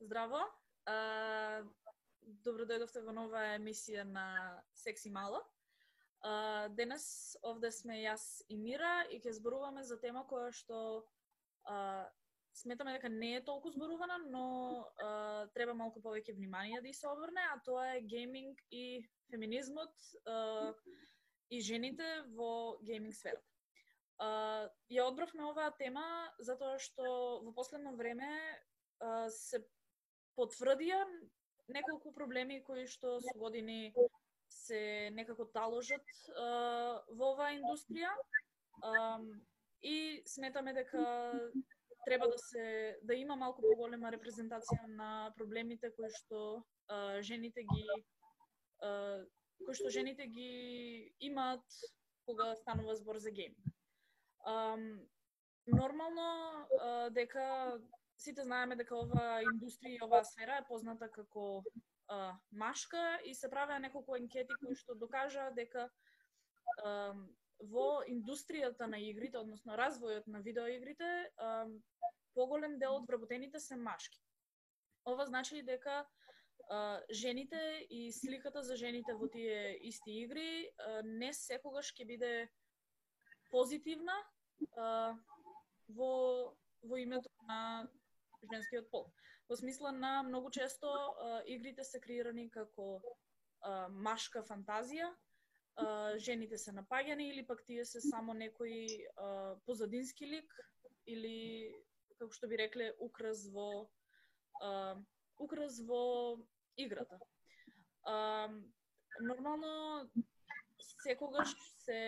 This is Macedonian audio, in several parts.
Здраво. А, добро дојдовте во нова емисија на Секси Мало. А, денес овде сме јас и Мира и ќе зборуваме за тема која што а, сметаме дека не е толку зборувана, но а, треба малку повеќе внимание да и се обрне, а тоа е гейминг и феминизмот а, и жените во гейминг сферата. Uh, ја одбравме оваа тема затоа што во последно време uh, се потврдија неколку проблеми кои што со години се некако таложат а, во оваа индустрија а, и сметаме дека треба да се да има малку поголема репрезентација на проблемите кои што а, жените ги а, кои што жените ги имаат кога станува збор за гейминг. нормално а, дека сите знаеме дека оваа индустрија и оваа сфера е позната како а, машка и се правеа неколку анкети кои што докажаа дека а, во индустријата на игрите, односно развојот на видеоигрите, а, поголем дел од вработените се машки. Ова значи дека а, жените и сликата за жените во тие исти игри а, не секогаш ќе биде позитивна а, во во името на женскиот пол. Во смисла на многу често а, игрите се креирани како а, машка фантазија, а, жените се напаѓани или пак тие се само некои а, позадински лик или како што би рекле украс во а, украс во играта. А, нормално секогаш се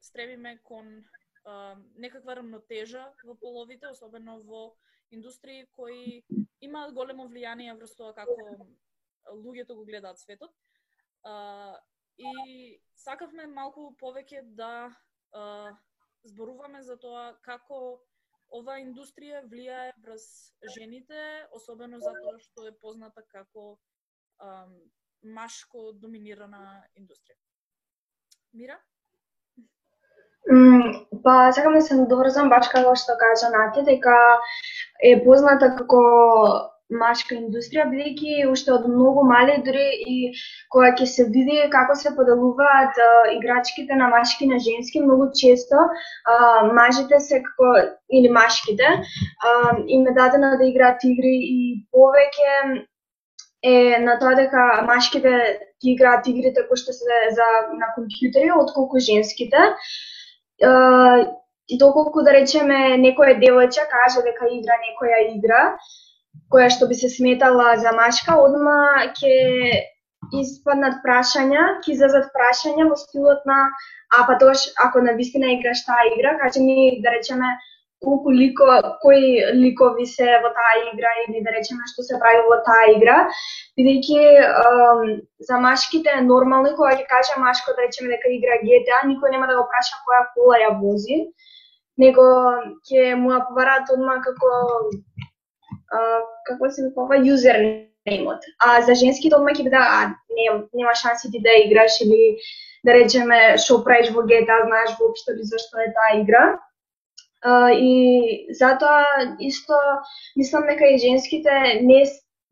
стремиме кон а, некаква рамнотежа во половите, особено во индустрии кои имаат големо влијание врз тоа како луѓето го гледаат светот. А, и сакавме малку повеќе да а, зборуваме за тоа како оваа индустрија влијае врз жените, особено затоа што е позната како а, машко доминирана индустрија. Мира? Mm, па, сакам да се надоврзам бачка во што кажа Нати, дека е позната како машка индустрија, бидејќи уште од многу мали, дури и кога ќе се види како се поделуваат а, играчките на машки и на женски, многу често а, мажите се како, или машките, а, им е дадено да играат игри и повеќе е на тоа дека машките ги играат игрите кои што се за на компјутери, отколку женските. И доколку да речеме некоја девојче каже дека игра некоја игра која што би се сметала за машка, одма ќе испаднат прашања, ќе излезат прашања во стилот на а па тоа ако на вистина играш таа игра, кажи ми да речеме колку лико, кои ликови се во таа игра или да речеме што се прави во таа игра, бидејќи за машките е нормално кога ќе каже машко да речеме дека игра GTA, никој нема да го праша која кола ја вози, него ќе му ја побарат одма како а, како се викава юзернеймот. А за женските одма ќе биде а не, нема шанси ти да играш или да речеме што правиш во GTA, знаеш воопшто ли зашто е таа игра. И затоа исто мислам дека и женските не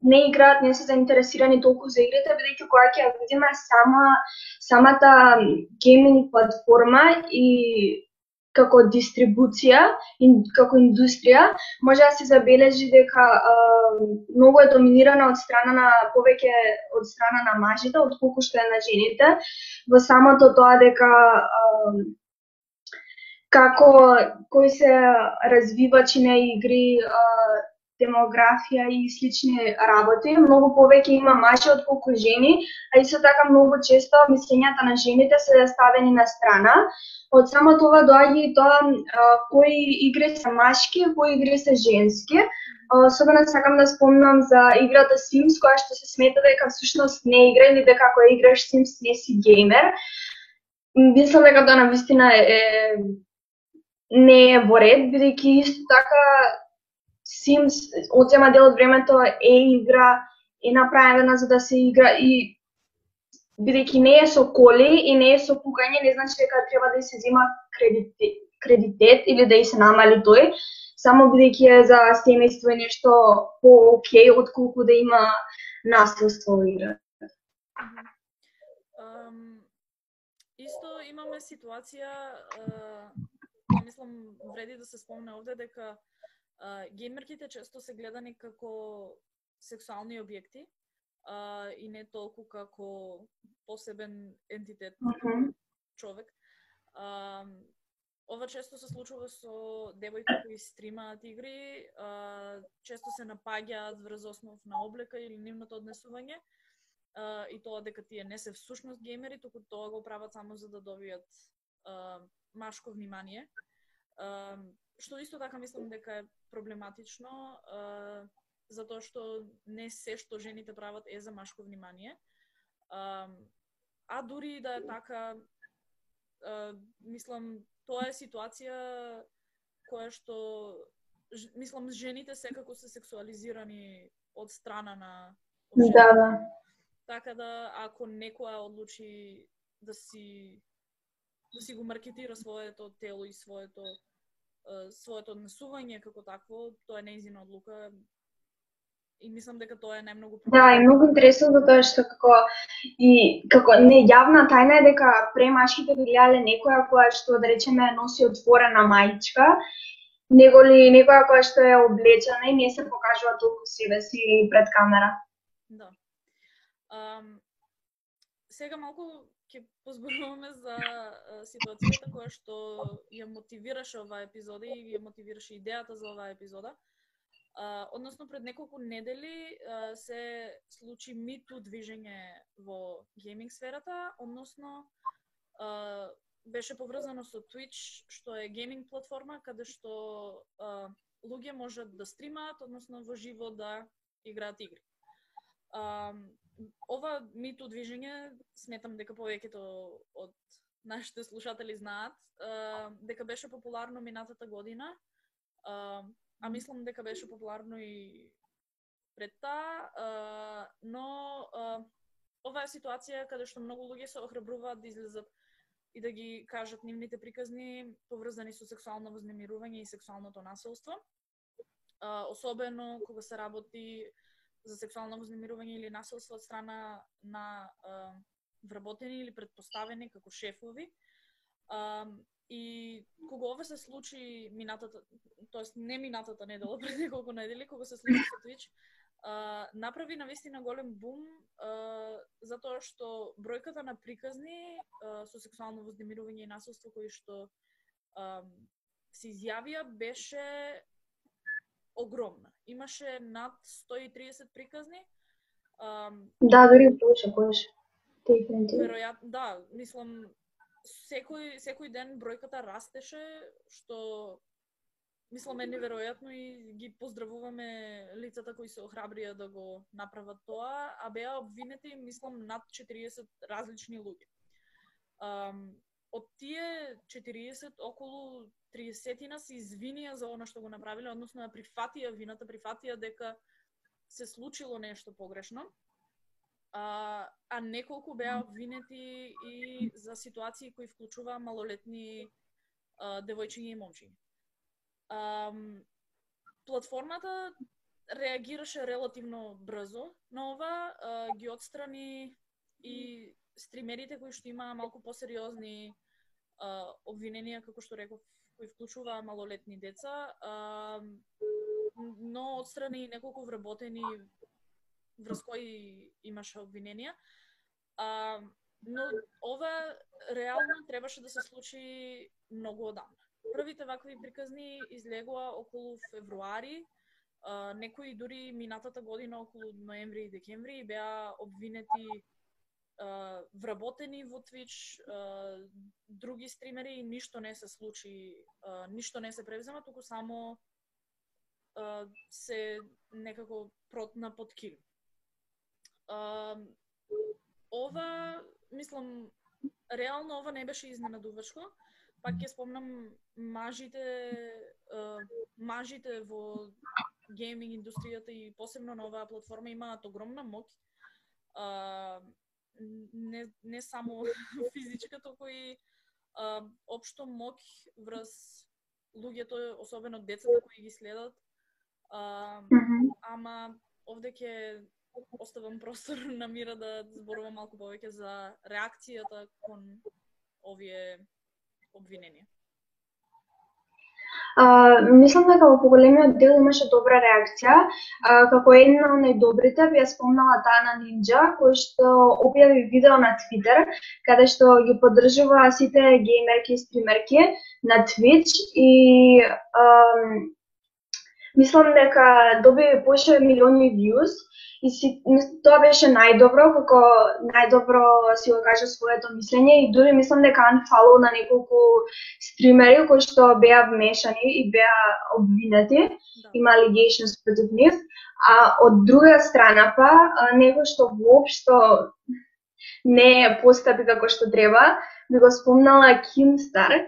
не играат, не се заинтересирани толку за игрите, бидејќи кога ќе видиме сама самата гейминг платформа и како дистрибуција, и како индустрија, може да се забележи дека а, многу е доминирана од страна на повеќе од страна на мажите отколку што е на жените, во самото тоа дека а, како кои се развивачи на игри, демографија и слични работи. Многу повеќе има мажи отколку жени, а исто така многу често мислењата на жените се ставени на страна од само тоа доаѓа и тоа а, кои игри се машки, кои игри се женски. Особено сакам да спомнам за играта Sims, која што се смета дека всушност не игра или дека ако играш Sims не си геймер. Мислам дека тоа на вистина е, не е во ред, бидејќи исто така Sims одзема дел од времето е игра е направена за да се игра и бидејќи не е со коли и не е со пукање, не значи дека треба да се зема кредит кредитет или да и се намали тој. само бидејќи е за семејство е нешто по-окей, отколку да има наследство во игра. Um, исто имаме ситуација, uh, мислам вреди да се спомне овде дека uh, геймерките често се гледани како сексуални објекти uh, и не толку како посебен ентитет mm -hmm. човек. Uh, ова често се случува со девојки кои стримаат игри, uh, често се напаѓаат врз основ на облека или нивното однесување uh, и тоа дека тие не се всушност геймери, туку тоа го прават само за да добијат uh, машко внимание. Што исто така мислам дека е проблематично, затоа што не се што жените прават е за машко внимание. А дури да е така, мислам, тоа е ситуација која што мислам жените секако се сексуализирани од страна на Да, да. Така да ако некоја одлучи да си да си го маркетира своето тело и своето своето однесување како такво, тоа е нејзина одлука и мислам дека тоа е најмногу Да, и многу интересно затоа што како и како не јавна тајна е дека премашките гледале некоја која што да речеме носи отворена мајчка, него ли некоја која што е облечена и не се покажува толку себе си пред камера. Да. Um, сега малку ќе позборуваме за ситуацијата која што ја мотивираше оваа епизода и ја мотивираше идејата за оваа епизода. А, односно пред неколку недели а, се случи миту движење во гейминг сферата, односно а, беше поврзано со Twitch, што е гейминг платформа каде што а, луѓе можат да стримаат, односно во живо да играат игри. Uh, ова мито движење сметам дека повеќето од нашите слушатели знаат дека беше популарно минатата година а мислам дека беше популарно и пред таа но ова е ситуација каде што многу луѓе се охрабруваат да излезат и да ги кажат нивните приказни поврзани со сексуално вознемирување и сексуалното насилство. Особено кога се работи за сексуално вознемирување или насилство од страна на а, вработени или предпоставени како шефови. А, и кога ова се случи минатата, тоест не минатата недела, пред неколку недели, кога се случи со Twitch, а, направи навистина голем бум, а, затоа што бројката на приказни а, со сексуално вознемирување и насилство кои што а, се изјавија беше огромна. Имаше над 130 приказни. Um, да, дори повеќе, повеќе. Веројатно, да, мислам, секој, секој ден бројката растеше, што мислам е неверојатно и ги поздравуваме лицата кои се охрабрија да го направат тоа, а беа обвинети, мислам, над 40 различни луѓе. Um, од тие 40, околу 30 се извинија за она што го направиле, односно ја прифатија вината, прифатија дека се случило нешто погрешно. А, а неколку беа обвинети и за ситуации кои вклучува малолетни а, девојчиња и момчиња. А, платформата реагираше релативно брзо на ова, а, ги отстрани и стримерите кои што имаа малку посериозни обвиненија, како што реков, кои вклучуваа малолетни деца, а, но и неколку вработени врз кои имаше обвиненија. А, но ова реално требаше да се случи многу одамна. Првите вакви приказни излегоа околу февруари, а, некои дури минатата година околу ноември и декември беа обвинети вработени во Twitch, други стримери и ништо не се случи, ништо не се превзема, туку само се некако протна под кил. Ова, мислам, реално ова не беше изненадувачко. Пак ќе спомнам мажите, мажите во гейминг индустријата и посебно на оваа платформа имаат огромна моќ не, не само физичка, туку и а, општо моќ врз луѓето, особено децата кои ги следат. А, ама овде ќе оставам простор на Мира да зборува малку повеќе за реакцијата кон овие обвиненија. А, мислам дека во поголемиот дел имаше добра реакција. А, како една од најдобрите би ја спомнала таа на Нинджа, кој што објави видео на Твитер, каде што ги поддржува сите геймерки и стримерки на Twitch и а, мислам дека доби повеќе милиони views и си, тоа беше најдобро, како најдобро си го кажа своето мислење и дури мислам дека unfollow на неколку стримери кои што беа вмешани и беа обвинети, Да. има allegations против нив, а од друга страна па некој што воопшто не постапи како што треба, би го спомнала Ким Стар,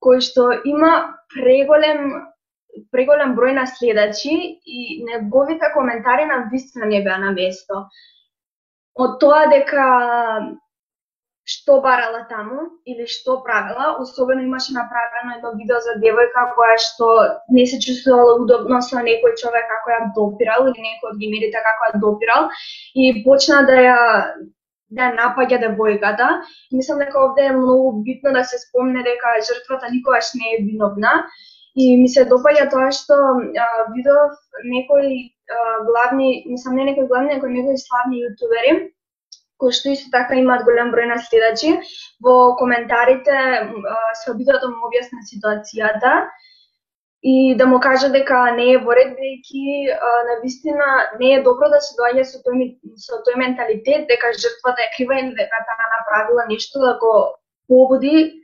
кој што има преголем преголем број на следачи и неговите коментари на вистина не беа на место. Од тоа дека што барала таму или што правела, особено имаше направено едно видео за девојка која што не се чувствувала удобно со некој човек како ја допирал или некој од гимерите како ја допирал и почна да ја да ја напаѓа девојката. Мислам дека овде е многу битно да се спомне дека жртвата никогаш не е виновна и ми се допаѓа тоа што а, видов некои главни, мислам не некои главни, некои некои славни јутубери кои што исто така имаат голем број на следачи, во коментарите а, се обидоа да му објасна ситуацијата и да му кажа дека не е во ред, бидејќи на вистина не е добро да се доаѓа со тој, со тој менталитет дека жртвата е крива или дека таа направила нешто да го побуди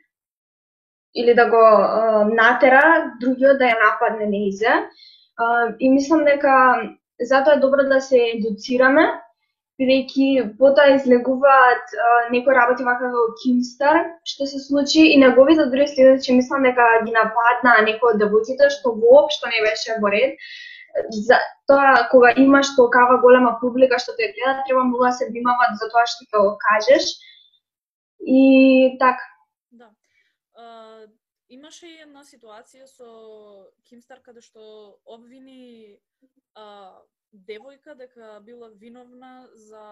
или да го а, натера другиот да ја нападне неизе. А, и мислам дека затоа е добро да се едуцираме, бидејќи потоа излегуваат а, некои работи вака како Кимстар, што се случи и неговите други следачи мислам дека ги нападна некои од девојците што воопшто не беше во ред. За тоа кога имаш толкава голема публика што те гледа, треба многу да се внимават за тоа што ќе го кажеш. И така. А, имаше и една ситуација со Кимстар каде да што обвини а, девојка дека била виновна за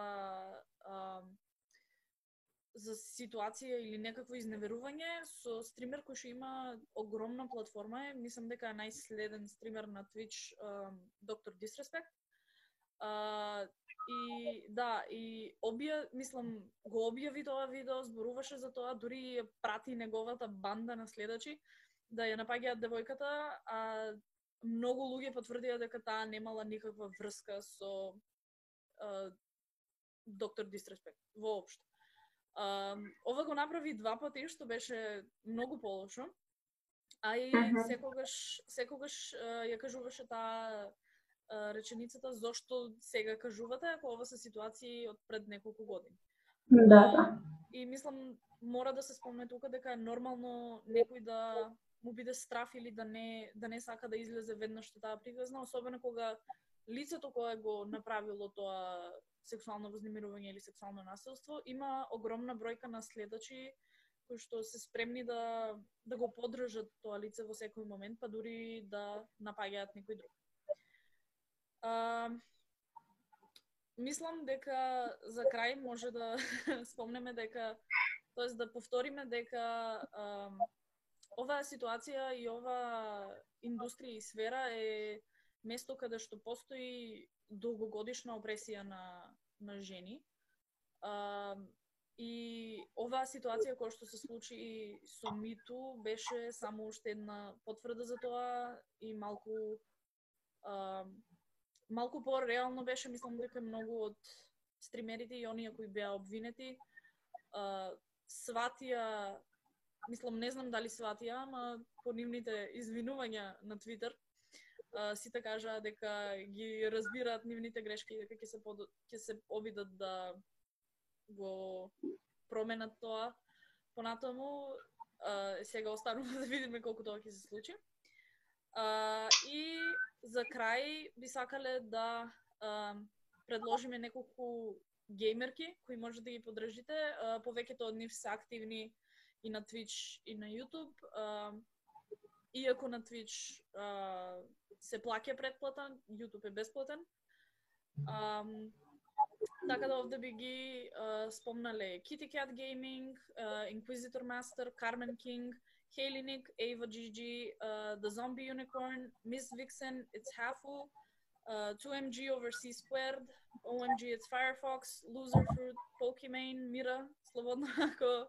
а, за ситуација или некакво изневерување со стример кој што има огромна платформа, е, мислам дека е најследен стример на Twitch, Доктор Disrespect. А, и да, и обја, мислам, го објави тоа видео, зборуваше за тоа, дури ја прати неговата банда на следачи да ја напаѓаат девојката, а многу луѓе потврдија дека таа немала никаква врска со а, доктор Disrespect воопшто. А, ова го направи два пати што беше многу полошо. А и секогаш секогаш ја кажуваше таа реченицата зошто сега кажувате ако ова се ситуации од пред неколку години. Да, да. И мислам мора да се спомне тука дека е нормално некој да му биде страф или да не да не сака да излезе веднаш што таа приказна, особено кога лицето кое го направило тоа сексуално вознемирување или сексуално насилство има огромна бројка на следачи кои што се спремни да да го поддржат тоа лице во секој момент, па дури да напаѓаат некој друг. А, мислам дека за крај може да спомнеме дека тоест да повториме дека а, оваа ситуација и ова индустрија и сфера е место каде што постои долгогодишна опресија на на жени. А, и оваа ситуација која што се случи со Миту беше само уште една потврда за тоа и малку а, малку по-реално беше, мислам дека многу од стримерите и оние кои беа обвинети а, сватија, мислам не знам дали сватија, ама по нивните извинувања на Твитер, а, сите така кажаа дека ги разбираат нивните грешки и дека ќе се под... ќе се обидат да го променат тоа понатаму. А, сега останува да видиме колку тоа ќе се случи. А, и за крај би сакале да а, предложиме неколку геймерки кои може да ги подржите. А, повеќето од нив се активни и на Twitch и на YouTube. А, иако на Twitch а, се плаќа предплата, YouTube е бесплатен. А, така да овде би ги а, спомнале Kitty Cat Gaming, а, Inquisitor Master, Carmen King, Haley Ava GG, uh, The Zombie Unicorn, Miss Vixen, It's Halful, uh, 2MG over C Squared, OMG It's Firefox, Loser Fruit, Pokimane, Mira, слободно ако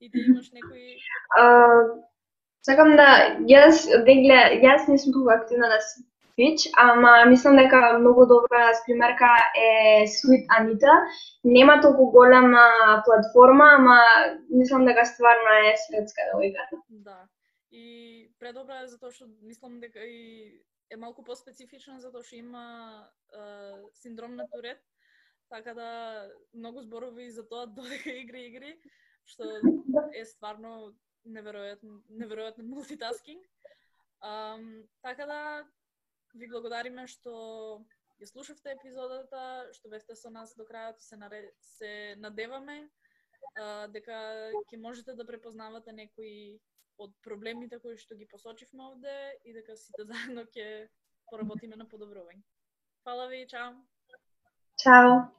и ти имаш некои... Uh, сакам да, јас, јас не сум толку активна на Twitch, ама мислам дека многу добра примерка е Sweet Anita. Нема толку голема платформа, ама мислам дека стварно е светска да Да. И предобра е затоа што мислам дека и е малку поспецифична затоа што има е, синдром на Турет, така да многу зборови за тоа да додека игри игри, што е стварно неверојатно неверојатно мултитаскинг. Um, така да ви благодариме што ја слушавте епизодата, што бевте со нас до крајот се, наре... се надеваме а, дека ќе можете да препознавате некои од проблемите кои што ги посочивме овде и дека сите заедно ќе поработиме на подобрување. Фала ви, чао! Чао!